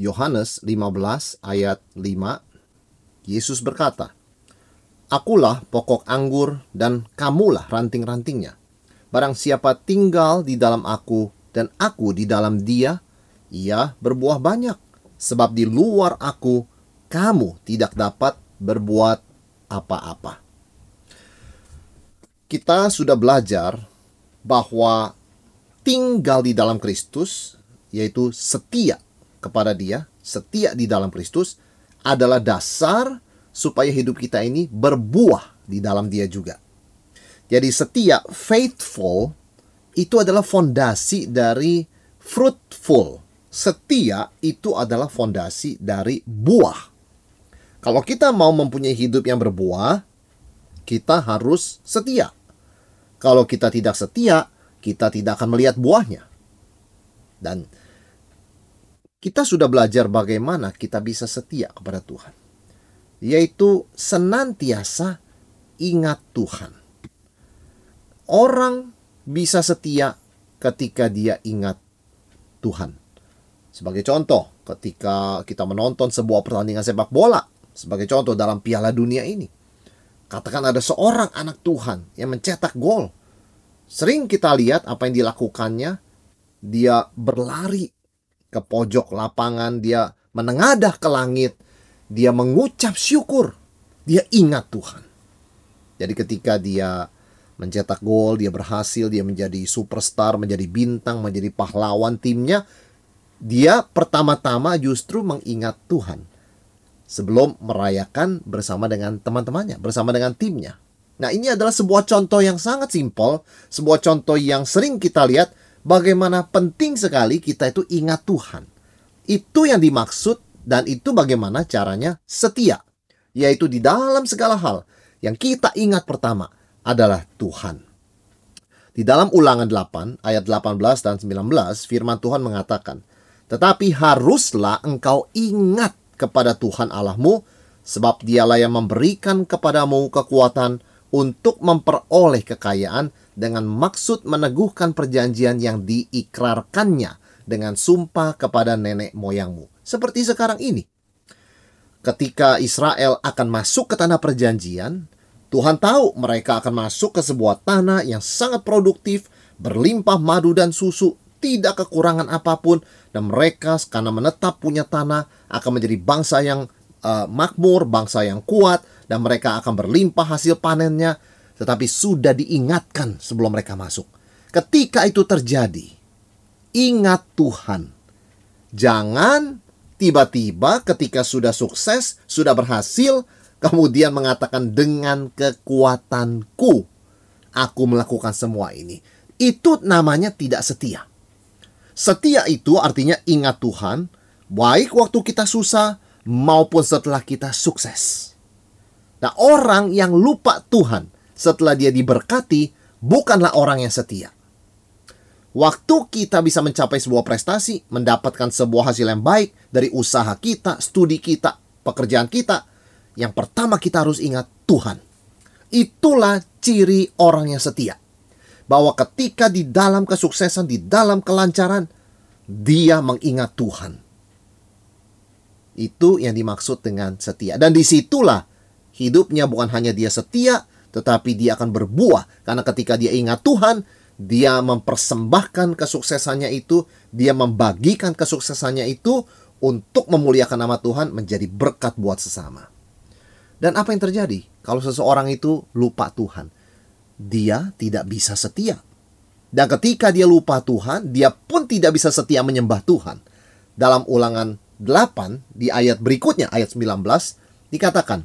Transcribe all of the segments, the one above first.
Yohanes 15 ayat 5, Yesus berkata, Akulah pokok anggur dan kamulah ranting-rantingnya. Barang siapa tinggal di dalam aku dan aku di dalam dia, ia berbuah banyak. Sebab di luar aku, kamu tidak dapat berbuat apa-apa. Kita sudah belajar bahwa tinggal di dalam Kristus, yaitu setia kepada Dia, setia di dalam Kristus adalah dasar supaya hidup kita ini berbuah di dalam Dia juga. Jadi setia, faithful itu adalah fondasi dari fruitful. Setia itu adalah fondasi dari buah. Kalau kita mau mempunyai hidup yang berbuah, kita harus setia. Kalau kita tidak setia, kita tidak akan melihat buahnya. Dan kita sudah belajar bagaimana kita bisa setia kepada Tuhan, yaitu senantiasa ingat Tuhan. Orang bisa setia ketika dia ingat Tuhan. Sebagai contoh, ketika kita menonton sebuah pertandingan sepak bola, sebagai contoh dalam Piala Dunia ini, katakan ada seorang anak Tuhan yang mencetak gol. Sering kita lihat apa yang dilakukannya, dia berlari ke pojok lapangan, dia menengadah ke langit, dia mengucap syukur, dia ingat Tuhan. Jadi ketika dia mencetak gol, dia berhasil, dia menjadi superstar, menjadi bintang, menjadi pahlawan timnya, dia pertama-tama justru mengingat Tuhan sebelum merayakan bersama dengan teman-temannya, bersama dengan timnya. Nah, ini adalah sebuah contoh yang sangat simpel, sebuah contoh yang sering kita lihat bagaimana penting sekali kita itu ingat Tuhan. Itu yang dimaksud dan itu bagaimana caranya setia. Yaitu di dalam segala hal yang kita ingat pertama adalah Tuhan. Di dalam ulangan 8 ayat 18 dan 19 firman Tuhan mengatakan, Tetapi haruslah engkau ingat kepada Tuhan Allahmu, sebab dialah yang memberikan kepadamu kekuatan untuk memperoleh kekayaan dengan maksud meneguhkan perjanjian yang diikrarkannya dengan sumpah kepada nenek moyangmu. Seperti sekarang ini. Ketika Israel akan masuk ke tanah perjanjian, Tuhan tahu mereka akan masuk ke sebuah tanah yang sangat produktif, berlimpah madu dan susu, tidak kekurangan apa pun, dan mereka karena menetap punya tanah akan menjadi bangsa yang uh, makmur, bangsa yang kuat, dan mereka akan berlimpah hasil panennya tetapi sudah diingatkan sebelum mereka masuk. Ketika itu terjadi, ingat Tuhan. Jangan tiba-tiba ketika sudah sukses, sudah berhasil, kemudian mengatakan dengan kekuatanku aku melakukan semua ini. Itu namanya tidak setia. Setia itu artinya ingat Tuhan, baik waktu kita susah maupun setelah kita sukses. Nah, orang yang lupa Tuhan, setelah dia diberkati bukanlah orang yang setia. Waktu kita bisa mencapai sebuah prestasi, mendapatkan sebuah hasil yang baik dari usaha kita, studi kita, pekerjaan kita, yang pertama kita harus ingat Tuhan. Itulah ciri orang yang setia. Bahwa ketika di dalam kesuksesan, di dalam kelancaran, dia mengingat Tuhan. Itu yang dimaksud dengan setia. Dan di situlah hidupnya bukan hanya dia setia, tetapi dia akan berbuah karena ketika dia ingat Tuhan, dia mempersembahkan kesuksesannya itu, dia membagikan kesuksesannya itu untuk memuliakan nama Tuhan menjadi berkat buat sesama. Dan apa yang terjadi kalau seseorang itu lupa Tuhan? Dia tidak bisa setia. Dan ketika dia lupa Tuhan, dia pun tidak bisa setia menyembah Tuhan. Dalam ulangan 8 di ayat berikutnya, ayat 19, dikatakan,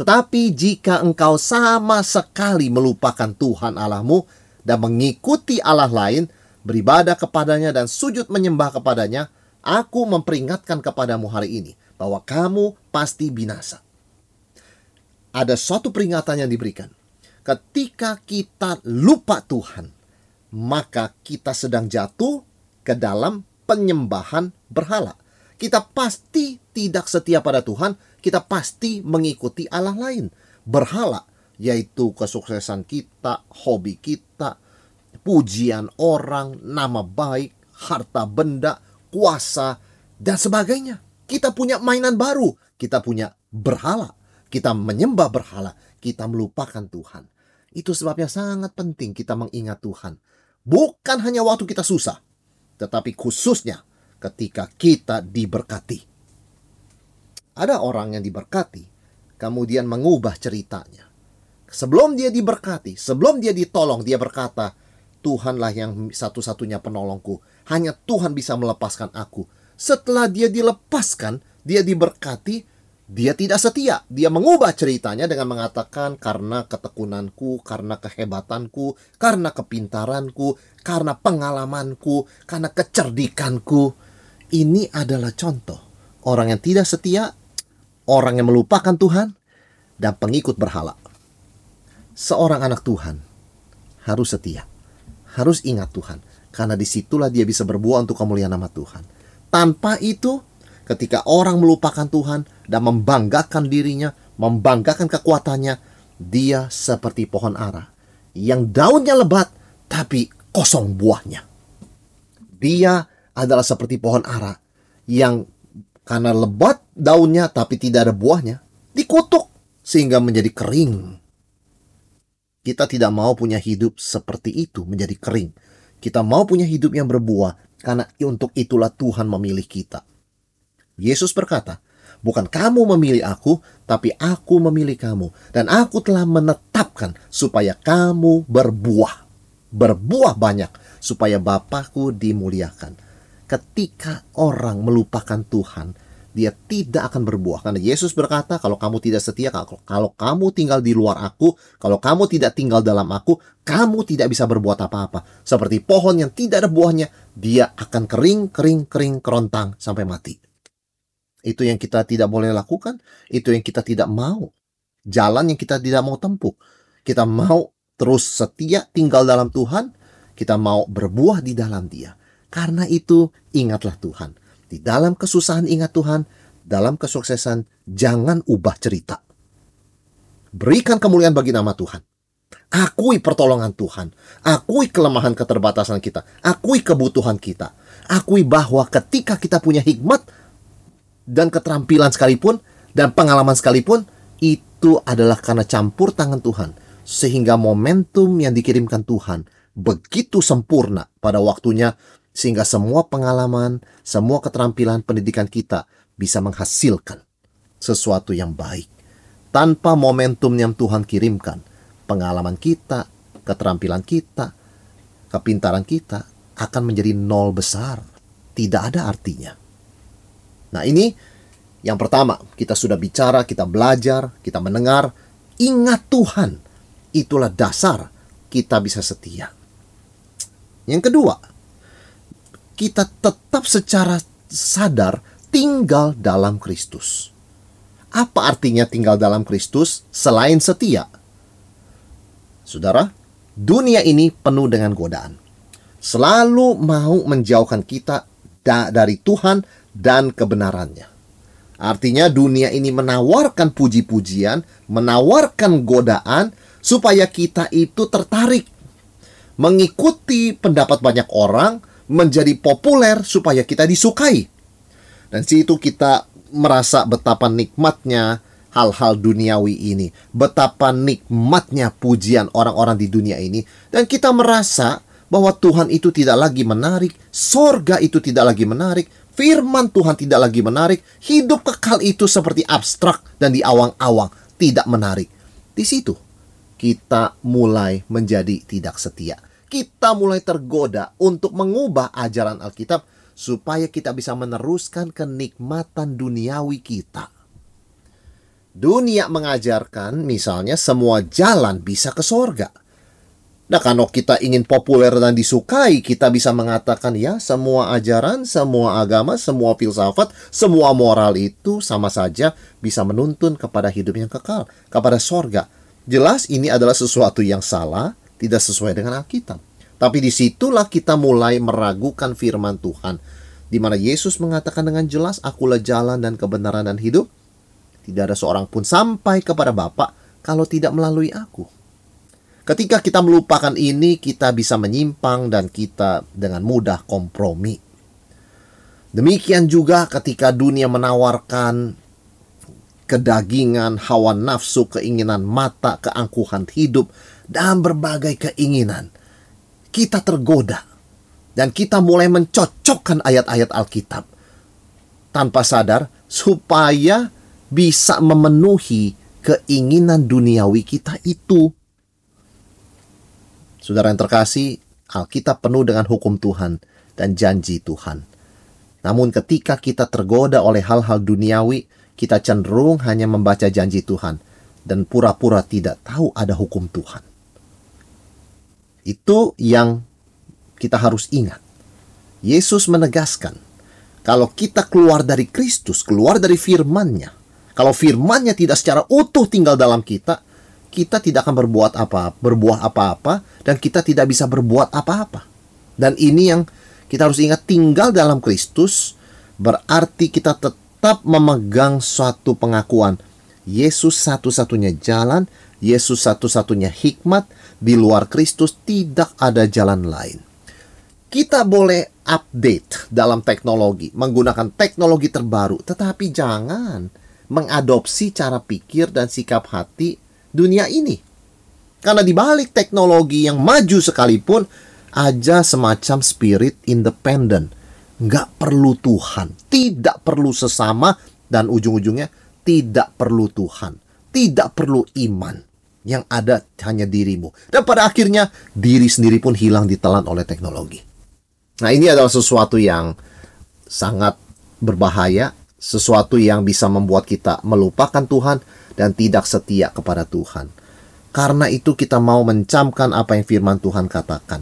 tetapi jika engkau sama sekali melupakan Tuhan Allahmu dan mengikuti Allah lain, beribadah kepadanya dan sujud menyembah kepadanya, Aku memperingatkan kepadamu hari ini bahwa kamu pasti binasa. Ada suatu peringatan yang diberikan. Ketika kita lupa Tuhan, maka kita sedang jatuh ke dalam penyembahan berhala. Kita pasti tidak setia pada Tuhan, kita pasti mengikuti Allah lain. Berhala, yaitu kesuksesan kita, hobi kita, pujian orang, nama baik, harta benda, kuasa, dan sebagainya. Kita punya mainan baru, kita punya berhala, kita menyembah berhala, kita melupakan Tuhan. Itu sebabnya sangat penting kita mengingat Tuhan. Bukan hanya waktu kita susah, tetapi khususnya ketika kita diberkati. Ada orang yang diberkati, kemudian mengubah ceritanya. Sebelum dia diberkati, sebelum dia ditolong, dia berkata, Tuhanlah yang satu-satunya penolongku. Hanya Tuhan bisa melepaskan aku. Setelah dia dilepaskan, dia diberkati, dia tidak setia. Dia mengubah ceritanya dengan mengatakan karena ketekunanku, karena kehebatanku, karena kepintaranku, karena pengalamanku, karena kecerdikanku. Ini adalah contoh orang yang tidak setia, orang yang melupakan Tuhan, dan pengikut berhala. Seorang anak Tuhan harus setia, harus ingat Tuhan, karena di situlah dia bisa berbuah untuk kemuliaan nama Tuhan. Tanpa itu, ketika orang melupakan Tuhan dan membanggakan dirinya, membanggakan kekuatannya, dia seperti pohon ara yang daunnya lebat tapi kosong buahnya. Dia adalah seperti pohon ara yang karena lebat daunnya tapi tidak ada buahnya, dikutuk sehingga menjadi kering. Kita tidak mau punya hidup seperti itu, menjadi kering. Kita mau punya hidup yang berbuah karena untuk itulah Tuhan memilih kita. Yesus berkata, Bukan kamu memilih aku, tapi aku memilih kamu. Dan aku telah menetapkan supaya kamu berbuah. Berbuah banyak, supaya Bapakku dimuliakan ketika orang melupakan Tuhan, dia tidak akan berbuah. Karena Yesus berkata, kalau kamu tidak setia, kalau, kalau kamu tinggal di luar aku, kalau kamu tidak tinggal dalam aku, kamu tidak bisa berbuat apa-apa. Seperti pohon yang tidak ada buahnya, dia akan kering, kering, kering, kerontang sampai mati. Itu yang kita tidak boleh lakukan, itu yang kita tidak mau. Jalan yang kita tidak mau tempuh. Kita mau terus setia tinggal dalam Tuhan, kita mau berbuah di dalam Dia. Karena itu, ingatlah Tuhan. Di dalam kesusahan ingat Tuhan, dalam kesuksesan jangan ubah cerita. Berikan kemuliaan bagi nama Tuhan. Akui pertolongan Tuhan. Akui kelemahan keterbatasan kita. Akui kebutuhan kita. Akui bahwa ketika kita punya hikmat dan keterampilan sekalipun dan pengalaman sekalipun, itu adalah karena campur tangan Tuhan. Sehingga momentum yang dikirimkan Tuhan begitu sempurna pada waktunya sehingga semua pengalaman, semua keterampilan pendidikan kita bisa menghasilkan sesuatu yang baik. Tanpa momentum yang Tuhan kirimkan, pengalaman kita, keterampilan kita, kepintaran kita akan menjadi nol besar. Tidak ada artinya. Nah ini yang pertama, kita sudah bicara, kita belajar, kita mendengar. Ingat Tuhan, itulah dasar kita bisa setia. Yang kedua, kita tetap secara sadar tinggal dalam Kristus. Apa artinya tinggal dalam Kristus selain setia? Saudara, dunia ini penuh dengan godaan. Selalu mau menjauhkan kita dari Tuhan dan kebenarannya. Artinya dunia ini menawarkan puji-pujian, menawarkan godaan supaya kita itu tertarik mengikuti pendapat banyak orang, menjadi populer supaya kita disukai. Dan situ kita merasa betapa nikmatnya hal-hal duniawi ini, betapa nikmatnya pujian orang-orang di dunia ini, dan kita merasa bahwa Tuhan itu tidak lagi menarik, sorga itu tidak lagi menarik, firman Tuhan tidak lagi menarik, hidup kekal itu seperti abstrak dan di awang-awang, tidak menarik. Di situ kita mulai menjadi tidak setia kita mulai tergoda untuk mengubah ajaran Alkitab supaya kita bisa meneruskan kenikmatan duniawi kita. Dunia mengajarkan misalnya semua jalan bisa ke sorga. Nah, kalau kita ingin populer dan disukai, kita bisa mengatakan ya, semua ajaran, semua agama, semua filsafat, semua moral itu sama saja bisa menuntun kepada hidup yang kekal, kepada sorga. Jelas ini adalah sesuatu yang salah, tidak sesuai dengan Alkitab. Tapi di situlah kita mulai meragukan firman Tuhan, di mana Yesus mengatakan dengan jelas, akulah jalan dan kebenaran dan hidup. Tidak ada seorang pun sampai kepada Bapa kalau tidak melalui aku. Ketika kita melupakan ini, kita bisa menyimpang dan kita dengan mudah kompromi. Demikian juga ketika dunia menawarkan kedagingan, hawa nafsu, keinginan mata, keangkuhan hidup, dan berbagai keinginan. Kita tergoda dan kita mulai mencocokkan ayat-ayat Alkitab tanpa sadar supaya bisa memenuhi keinginan duniawi kita itu. Saudara yang terkasih, Alkitab penuh dengan hukum Tuhan dan janji Tuhan. Namun ketika kita tergoda oleh hal-hal duniawi, kita cenderung hanya membaca janji Tuhan dan pura-pura tidak tahu ada hukum Tuhan. Itu yang kita harus ingat. Yesus menegaskan, kalau kita keluar dari Kristus, keluar dari firman-Nya, kalau firman-Nya tidak secara utuh tinggal dalam kita, kita tidak akan berbuat apa, berbuah apa-apa, dan kita tidak bisa berbuat apa-apa. Dan ini yang kita harus ingat, tinggal dalam Kristus berarti kita tetap memegang suatu pengakuan. Yesus satu-satunya jalan, Yesus satu-satunya hikmat, di luar Kristus tidak ada jalan lain. Kita boleh update dalam teknologi, menggunakan teknologi terbaru, tetapi jangan mengadopsi cara pikir dan sikap hati dunia ini. Karena di balik teknologi yang maju sekalipun, aja semacam spirit independen. Nggak perlu Tuhan, tidak perlu sesama, dan ujung-ujungnya tidak perlu Tuhan. Tidak perlu iman. Yang ada hanya dirimu. Dan pada akhirnya, diri sendiri pun hilang ditelan oleh teknologi. Nah ini adalah sesuatu yang sangat berbahaya, sesuatu yang bisa membuat kita melupakan Tuhan, dan tidak setia kepada Tuhan. Karena itu kita mau mencamkan apa yang firman Tuhan katakan.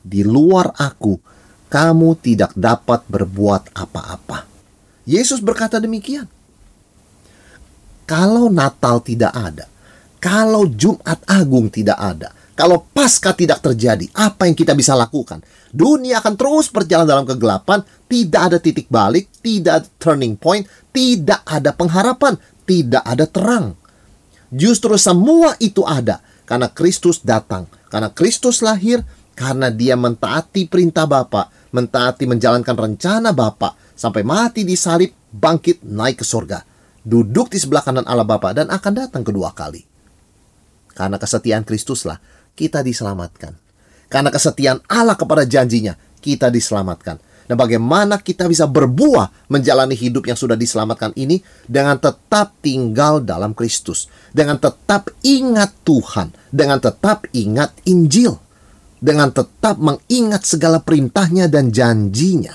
Di luar aku, kamu tidak dapat berbuat apa-apa. Yesus berkata demikian. Kalau Natal tidak ada, kalau Jumat Agung tidak ada, kalau pasca tidak terjadi, apa yang kita bisa lakukan? Dunia akan terus berjalan dalam kegelapan, tidak ada titik balik, tidak ada turning point, tidak ada pengharapan, tidak ada terang. Justru semua itu ada karena Kristus datang, karena Kristus lahir, karena dia mentaati perintah Bapa, mentaati menjalankan rencana Bapa sampai mati di salib, bangkit naik ke surga, duduk di sebelah kanan Allah Bapa dan akan datang kedua kali. Karena kesetiaan Kristuslah kita diselamatkan. Karena kesetiaan Allah kepada janjinya, kita diselamatkan. Dan bagaimana kita bisa berbuah menjalani hidup yang sudah diselamatkan ini dengan tetap tinggal dalam Kristus, dengan tetap ingat Tuhan, dengan tetap ingat Injil, dengan tetap mengingat segala perintahnya dan janjinya.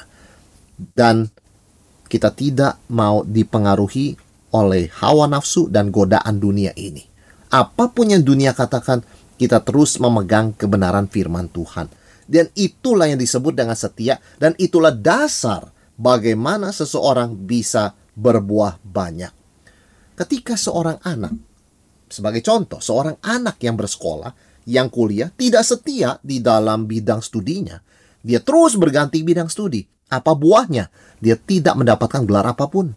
Dan kita tidak mau dipengaruhi oleh hawa nafsu dan godaan dunia ini. Apa pun yang dunia katakan, kita terus memegang kebenaran firman Tuhan dan itulah yang disebut dengan setia dan itulah dasar bagaimana seseorang bisa berbuah banyak. Ketika seorang anak, sebagai contoh, seorang anak yang bersekolah, yang kuliah tidak setia di dalam bidang studinya, dia terus berganti bidang studi. Apa buahnya? Dia tidak mendapatkan gelar apa pun.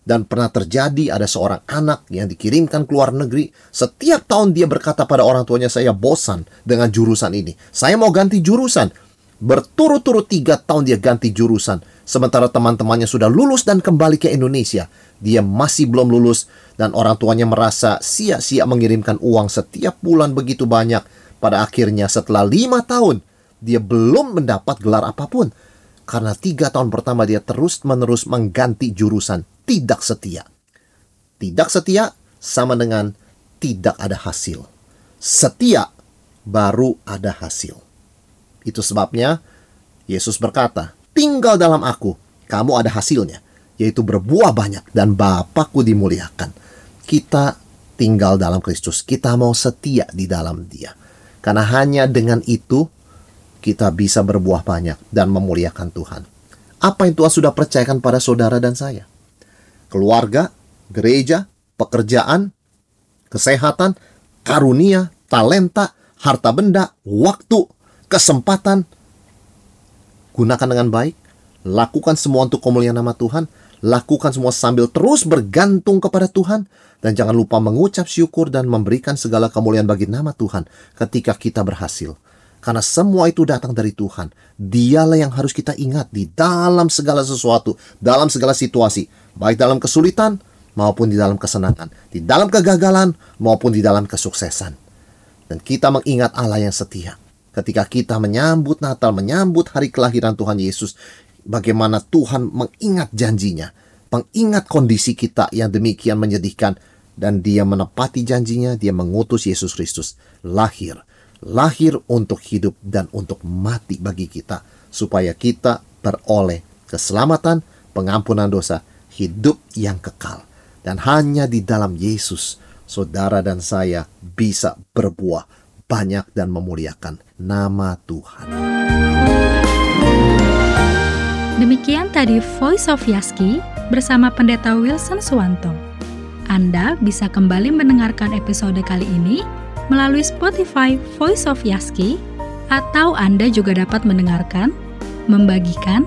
Dan pernah terjadi ada seorang anak yang dikirimkan ke luar negeri. Setiap tahun dia berkata pada orang tuanya, saya bosan dengan jurusan ini. Saya mau ganti jurusan. Berturut-turut tiga tahun dia ganti jurusan. Sementara teman-temannya sudah lulus dan kembali ke Indonesia. Dia masih belum lulus dan orang tuanya merasa sia-sia mengirimkan uang setiap bulan begitu banyak. Pada akhirnya setelah lima tahun, dia belum mendapat gelar apa pun. Karena tiga tahun pertama dia terus-menerus mengganti jurusan tidak setia. Tidak setia sama dengan tidak ada hasil. Setia baru ada hasil. Itu sebabnya Yesus berkata, tinggal dalam aku, kamu ada hasilnya, yaitu berbuah banyak dan Bapakku dimuliakan. Kita tinggal dalam Kristus, kita mau setia di dalam dia. Karena hanya dengan itu kita bisa berbuah banyak dan memuliakan Tuhan. Apa yang Tuhan sudah percayakan pada saudara dan saya? Keluarga, gereja, pekerjaan, kesehatan, karunia, talenta, harta benda, waktu, kesempatan. Gunakan dengan baik, lakukan semua untuk kemuliaan nama Tuhan, lakukan semua sambil terus bergantung kepada Tuhan, dan jangan lupa mengucap syukur dan memberikan segala kemuliaan bagi nama Tuhan ketika kita berhasil. Karena semua itu datang dari Tuhan. Dialah yang harus kita ingat di dalam segala sesuatu, dalam segala situasi, baik dalam kesulitan maupun di dalam kesenangan, di dalam kegagalan maupun di dalam kesuksesan. Dan kita mengingat Allah yang setia. Ketika kita menyambut Natal, menyambut hari kelahiran Tuhan Yesus, bagaimana Tuhan mengingat janjinya, mengingat kondisi kita yang demikian menyedihkan, dan dia menepati janjinya, dia mengutus Yesus Kristus lahir lahir untuk hidup dan untuk mati bagi kita, supaya kita beroleh keselamatan, pengampunan dosa, hidup yang kekal. Dan hanya di dalam Yesus, saudara dan saya bisa berbuah banyak dan memuliakan nama Tuhan. Demikian tadi Voice of Yaski bersama Pendeta Wilson Suwanto. Anda bisa kembali mendengarkan episode kali ini melalui Spotify Voice of Yaski, atau Anda juga dapat mendengarkan, membagikan,